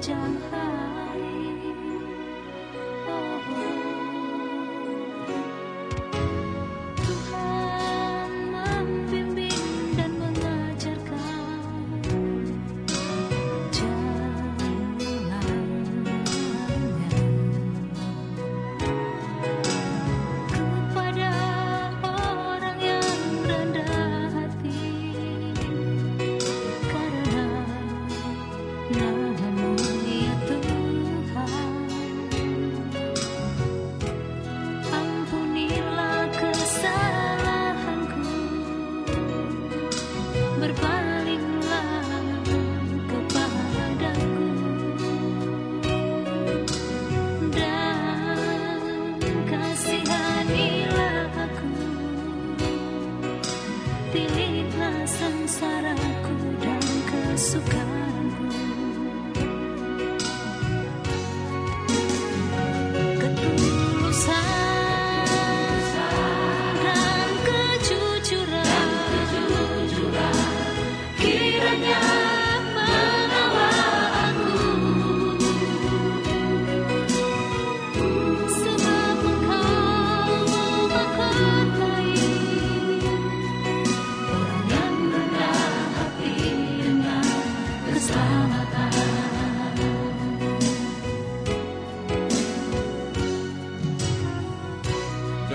江海。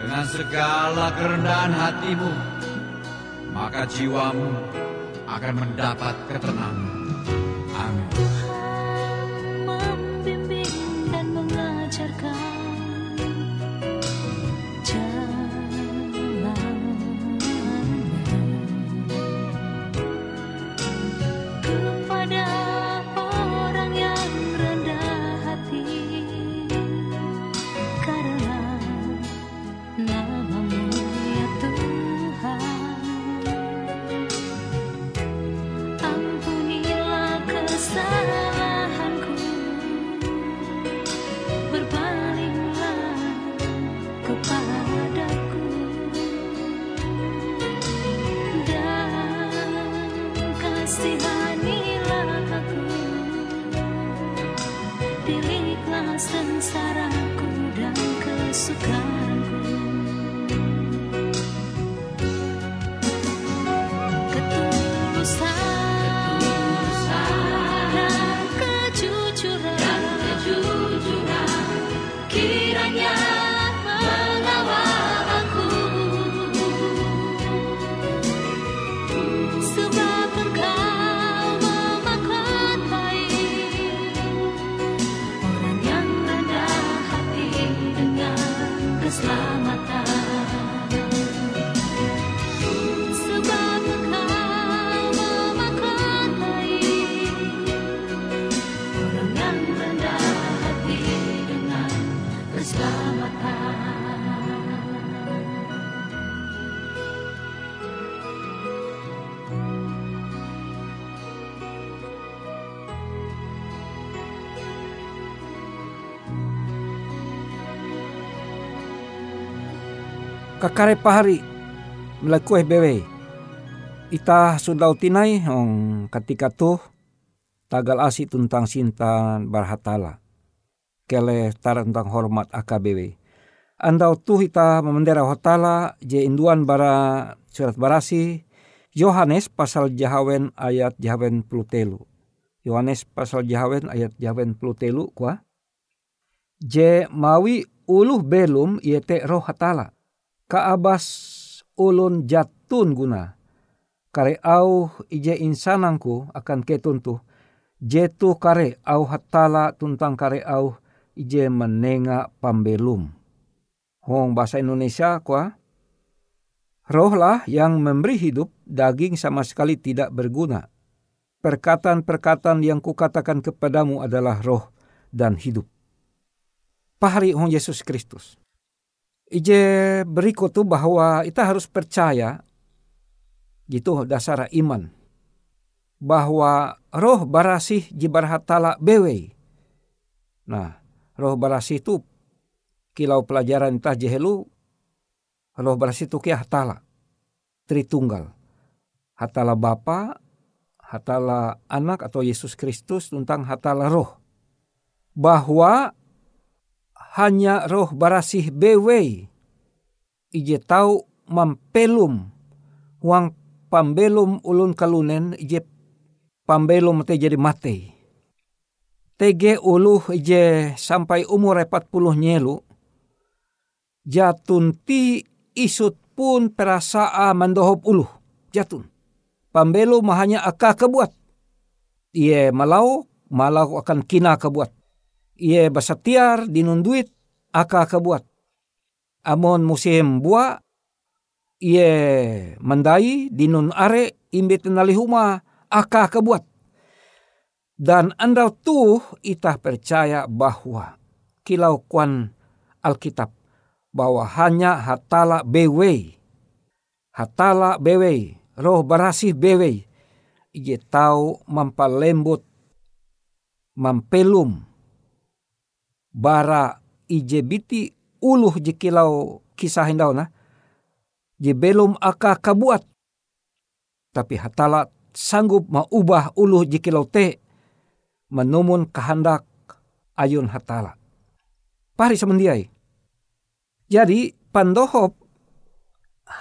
dengan segala kerendahan hatimu, maka jiwamu akan mendapat ketenangan. Kakare pahari melakuih bewe. Ita sudah tinai ong ketika tuh tagal asi tentang sinta barhatala. Kele tar tentang hormat AKBW. Andau tuh ita memendera hotala je induan bara surat barasi Yohanes pasal jahawen ayat jahawen plutelu. Yohanes pasal jahawen ayat jahawen plutelu kuah. Je mawi uluh belum iete roh hatala kaabas ulun jatun guna. Kare au ije insanangku akan ketuntu. Jetu kare au hatala tuntang kare au ije menenga pambelum. Hong bahasa Indonesia kwa. Rohlah yang memberi hidup daging sama sekali tidak berguna. Perkataan-perkataan yang kukatakan kepadamu adalah roh dan hidup. Pahari Hong Yesus Kristus ije berikut tuh bahwa kita harus percaya gitu dasar iman bahwa roh barasih jibarhatala bewe. Nah, roh barasih itu kilau pelajaran entah jehelu roh barasih itu kia hatala tritunggal hatala bapa hatala anak atau Yesus Kristus tentang hatala roh bahwa hanya roh barasih bewe ije tau mampelum wang pambelum ulun kalunen ije pambelum te jadi mate. Tege uluh ije sampai umur 40 nyelu jatun ti isut pun perasa mandohop uluh jatun. Pambelum hanya aka kebuat. Ie malau, malau akan kina kebuat ie basatiar dinun duit aka kebuat. Amon musim bua ie mendai dinun are imbit huma aka kebuat. Dan anda tuh itah percaya bahwa kilau kuan Alkitab bahwa hanya hatala bewe hatala bewe roh barasih bewe ije tau mampalembut mampelum bara ije biti uluh jekilau kisah hindau na je belum aka kabuat tapi hatala sanggup maubah uluh jekilau te menumun kehendak ayun hatala pari semendiai jadi pandohop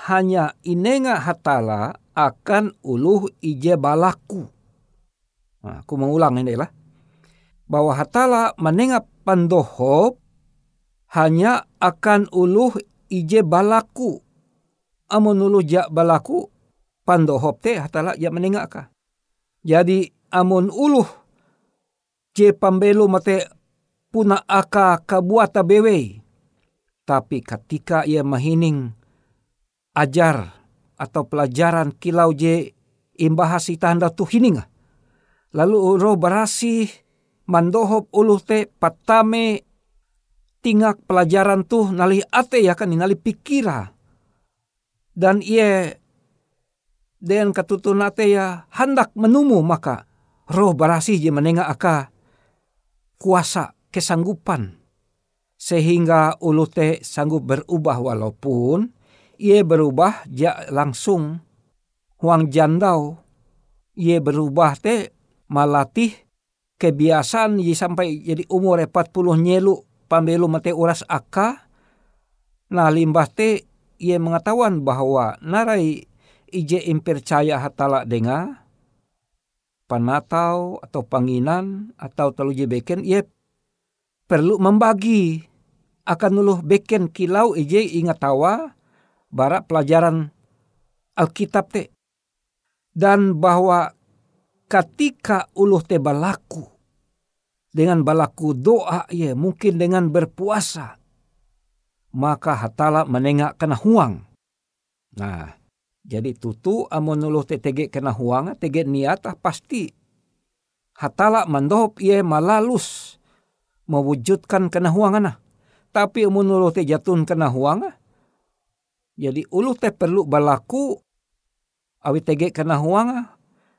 hanya inenga hatala akan uluh ije balaku. Nah, aku mengulang ini lah. Bahwa hatala menengap pandohop hanya akan uluh ije balaku. Amun uluh jak balaku pandohop te hatala ya menengak. Jadi amun uluh je pambelu mate puna aka kabuata bewe. Tapi ketika ia mahining ajar atau pelajaran kilau je imbahasi tanda tu hininga. Lalu roh berasih mandohop uluh te patame tingak pelajaran tuh nali ate ya kan nali pikira. Dan ia den katutun ate ya hendak menumu maka roh barasih je menengah aka kuasa kesanggupan. Sehingga ulu te sanggup berubah walaupun ia berubah ja langsung. Huang jandau ia berubah te malatih kebiasaan ye sampai jadi umur 40 nyelu pambelu mate uras aka. Nah limbah te ia mengetahuan bahwa narai ije impercaya hatala denga panatau atau panginan atau telu je beken ia perlu membagi. Akan nuluh beken kilau ije ingat tawa barak pelajaran Alkitab te dan bahwa ketika uluh te balaku dengan balaku doa ya mungkin dengan berpuasa maka hatala menengak kena huang. Nah, jadi tutu amun uluh te tege kena huang, tege niatah pasti. Hatala mandohop ia malalus mewujudkan kena huangana. Tapi amun uluh te jatun kena huang, jadi uluh te perlu balaku awi tege kena huang,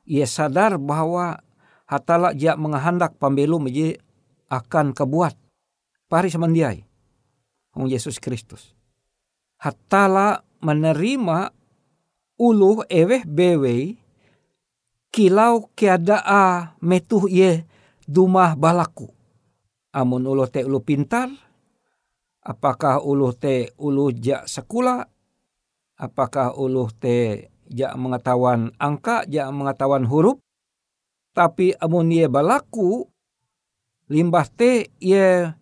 ia sadar bahwa hatala jak mengahandak pambelu menjadi akan kebuat. Pari semandiai. Ong Yesus Kristus. Hatala menerima uluh eweh bewe kilau keadaa metuh ye dumah balaku. Amun uluh te ulu pintar, apakah uluh te ulu jak sekula, apakah uluh te jak mengetahuan angka, jak mengetahuan huruf, tapi amun ye balaku, limbah te ye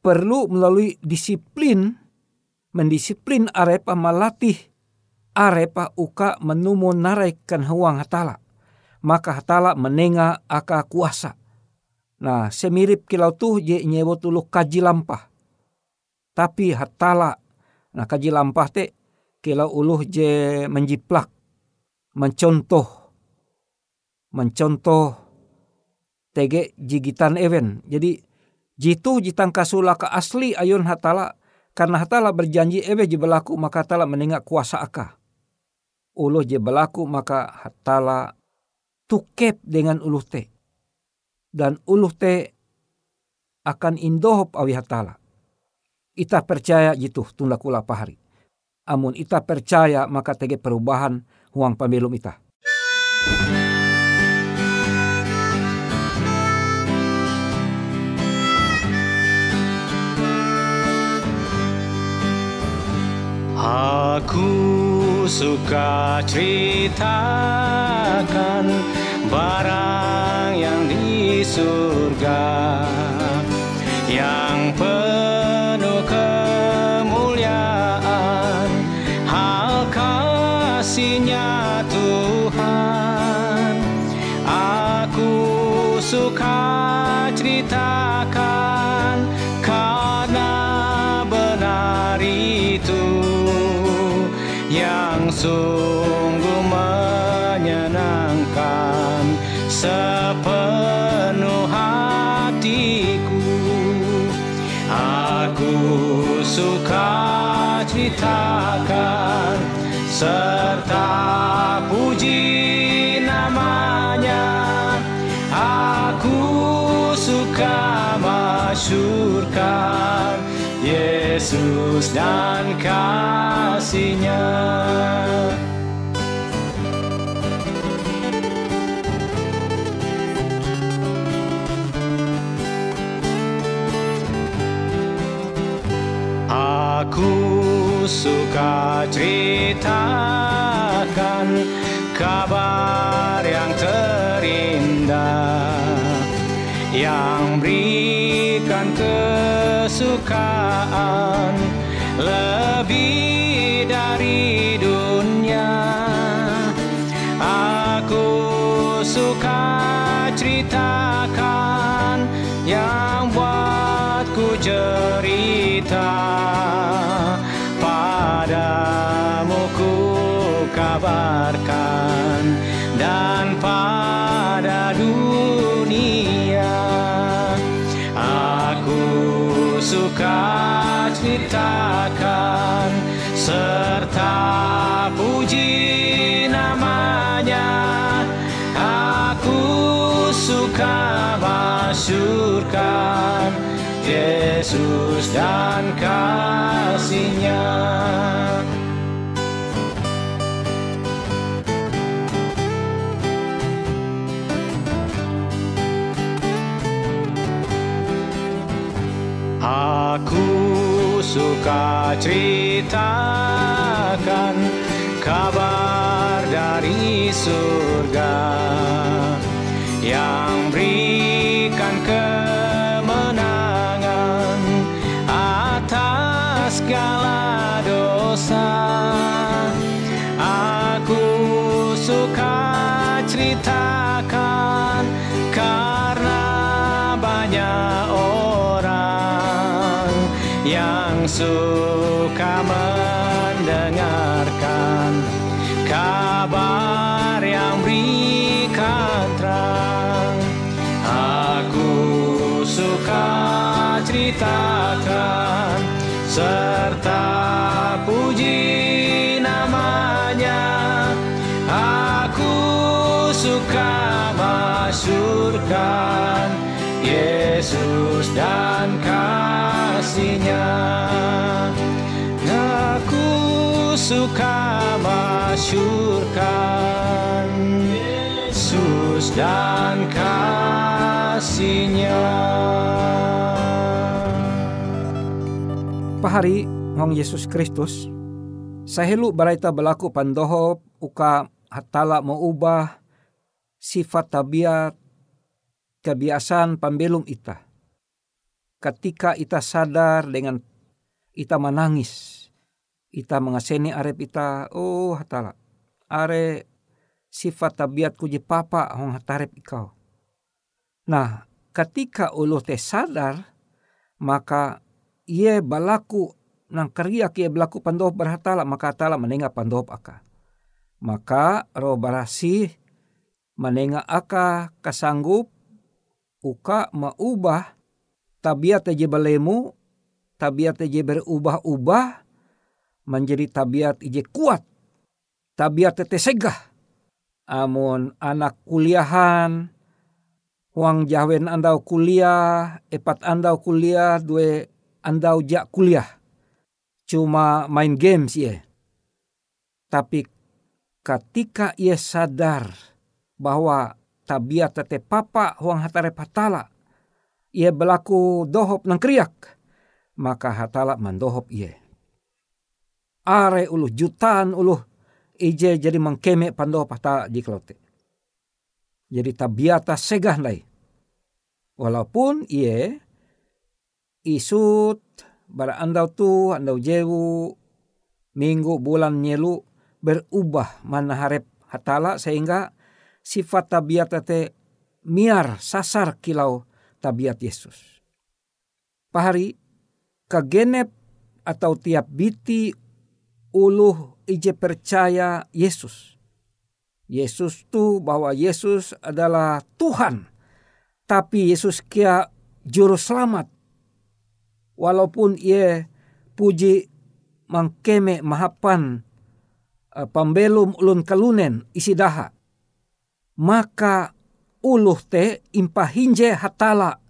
perlu melalui disiplin, mendisiplin arepa melatih arepa uka menumu naraikan huang hatala. Maka hatala menenga aka kuasa. Nah, semirip kilau tuh je nyewo tulu kaji lampah. Tapi hatala, nah kaji lampah te kilau uluh je menjiplak, mencontoh, mencontoh tege jigitan event. Jadi jitu jitang kasula ka asli ayun hatala karena hatala berjanji ewe je berlaku maka hatala menengak kuasa aka. Uluh je berlaku maka hatala tukep dengan uluh te. Dan uluh te akan indohop awi hatala. Ita percaya jitu tunda kula pahari. Amun ita percaya maka tege perubahan huang pembelum ita. Aku suka ceritakan barang yang di surga yang penuh kasihnya Tuhan. Aku suka ceritakan karena benar itu yang sungguh menyenangkan sepenuh hatiku. Aku suka ceritakan serta Yesus dan kasihnya. Aku suka ceritakan kabar yang terindah yang berikan kesukaan lebih dari dunia. Aku suka ceritakan yang buatku cerita ceritakan serta puji namanya aku suka masyurkan Yesus dan kasihnya. Aku suka ceritakan kabar dari surga yang berikan kemenangan suka dengarkan kabar yang berikan terang. Aku suka ceritakan serta puji namanya. Aku suka masyurkan Yesus dan kasihnya. Aku suka masyurkan Yesus dan kasihnya. Pahari Hong Yesus Kristus, sahelu baraita berlaku pandohop uka hatala mau ubah sifat tabiat kebiasaan pembelum ita. Ketika ita sadar dengan ita menangis, ita mengaseni arep ita, oh hatala, are sifat tabiat kuji papa hong hatarep ikau. Nah, ketika ulu te sadar, maka ia balaku nang keriak ia balaku pandohop berhatala, maka hatala menengah pandohop aka. Maka roh barasi menengah aka kasanggup uka maubah tabiat aja balemu, tabiat aja berubah-ubah menjadi tabiat ije kuat, tabiat tete segah. Amun anak kuliahan, uang jawen andau kuliah, epat andau kuliah, dua andau jak kuliah. Cuma main games ya. Tapi ketika ia sadar bahwa tabiat tete papa huang hatare patala, ia berlaku dohop nang kriak, maka hatala mandohop ia. Are uluh jutaan uluh ije jadi mengkeme pandohop hatala jiklote. Jadi tabiata segah nai. Walaupun ia isut bara andau tu andau jewu minggu bulan nyelu berubah mana harap hatala sehingga sifat tabiat te miar sasar kilau tabiat Yesus. Pahari kagenep atau tiap biti uluh ije percaya Yesus. Yesus tu bahwa Yesus adalah Tuhan. Tapi Yesus kia juru selamat walaupun ia puji mangkeme mahapan uh, pambelum ulun kalunen isi daha maka uluh te impahinje hatala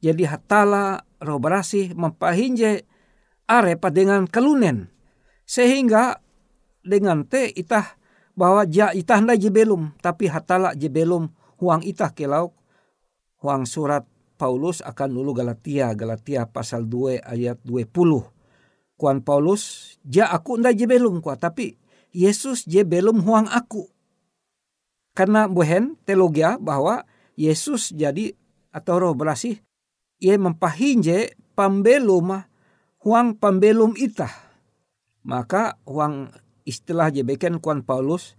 jadi hatala robarasi mempahinje are dengan kalunen sehingga dengan te itah bahwa ja itah nda jebelum tapi hatala jebelum huang itah kelau huang surat Paulus akan ulu Galatia, Galatia pasal 2 ayat 20. Kuan Paulus, ja aku ndak je belum kuat, tapi Yesus je belum huang aku. Karena buhen teologia bahwa Yesus jadi atau roh berasih, ia mempahinje pambelum huang pambelum itah. Maka huang istilah je beken kuan Paulus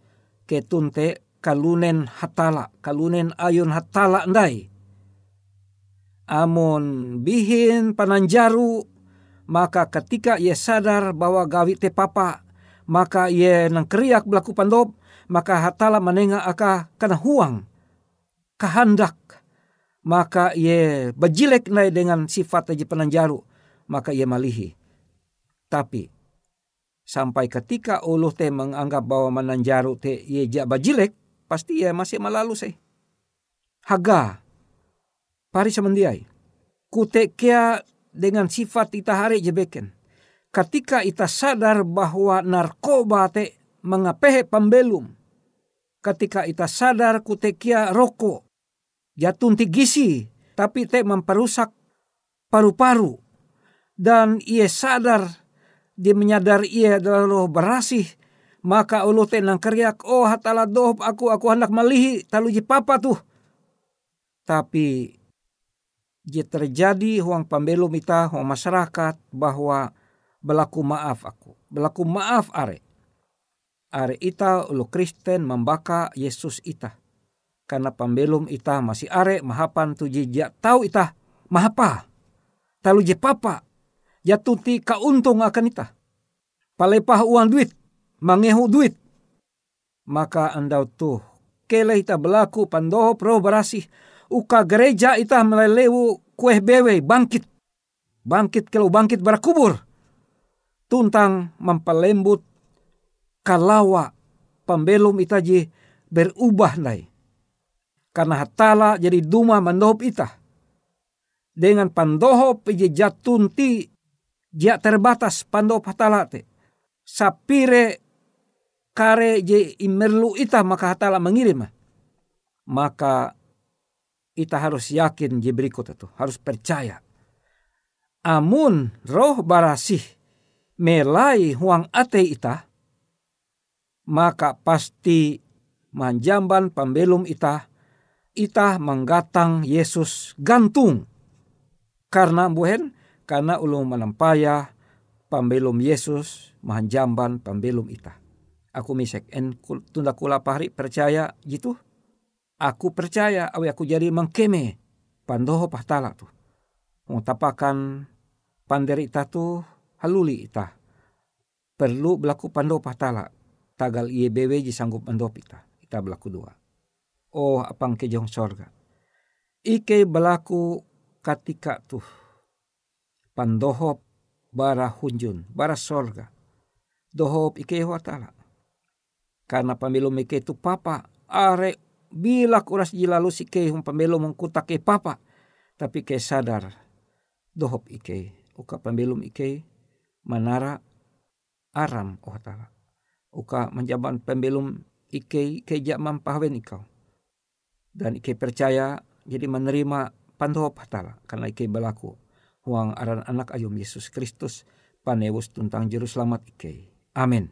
ketunte kalunen hatala, kalunen ayun hatala ndai amun bihin pananjaru maka ketika ia sadar bahwa gawi te papa maka ia nang keriak belaku pandop maka hatala menenga aka kana huang kehendak maka ia bajilek nai dengan sifat aja penanjaru maka ia malihi tapi sampai ketika uluh te menganggap bahwa menanjaru te ia jak bajilek pasti ia masih malalu sih haga pari semendiai. Kutekia dengan sifat ita hari jebeken. Ketika ita sadar bahwa narkoba te mengapehe pembelum. Ketika ita sadar kutekia rokok. Jatun gisi. Tapi te memperusak paru-paru. Dan ia sadar dia menyadar ia adalah berasih maka ulu te nang keriak oh hatala dohop aku aku hendak malihi taluji papa tuh tapi je terjadi huang pambelum ita huang masyarakat bahwa berlaku maaf aku. Berlaku maaf are. Are ita ulu Kristen membaka Yesus ita. Karena pambelum ita masih are mahapan tu jejak tahu ita mahapa. Talu je papa. Jatuti kauntung akan ita. palepah uang duit, mangehu duit. Maka andau tuh, kele ita belaku pandoho pro berasih, uka gereja ita melelewu kueh bewe bangkit. Bangkit kalau bangkit berakubur. Tuntang mempelembut kalawa pembelum ita ji berubah nai. Karena hatala jadi duma mandohop ita. Dengan pandohop ije jatunti dia terbatas pandohop hatala te. Sapire kare je imerlu ita maka hatala mengirim. Maka ita harus yakin je berikut itu. Harus percaya. Amun roh barasih melai huang ate ita, maka pasti manjamban pembelum ita, ita menggatang Yesus gantung. Karena buhen, karena ulung menampaya pembelum Yesus manjamban pembelum ita. Aku misek en tunda kula pahri percaya gitu. Aku percaya awi aku jadi mengkeme pandoho pahtala tu. Mengutapakan panderita tu haluli ita. Perlu berlaku pandoho pahtala. Tagal IEBW ji sanggup mandop ita. Ita berlaku dua. Oh apang kejong sorga. Ike berlaku katika tuh. Pandohop bara hunjun, bara sorga. Dohop ike wa ta'ala karena pamilu meke tu papa are bila kuras jilalu si ke hum pamilu mengkuta ke papa tapi ke sadar dohop ike uka pamilu ike manara aram oh tala uka menjaban pembelum ike ke jak mampahwen ikau. Dan ike percaya jadi menerima pandohop tala karena ike berlaku. Huang aran anak ayum Yesus Kristus panewus tentang juru selamat ike. Amin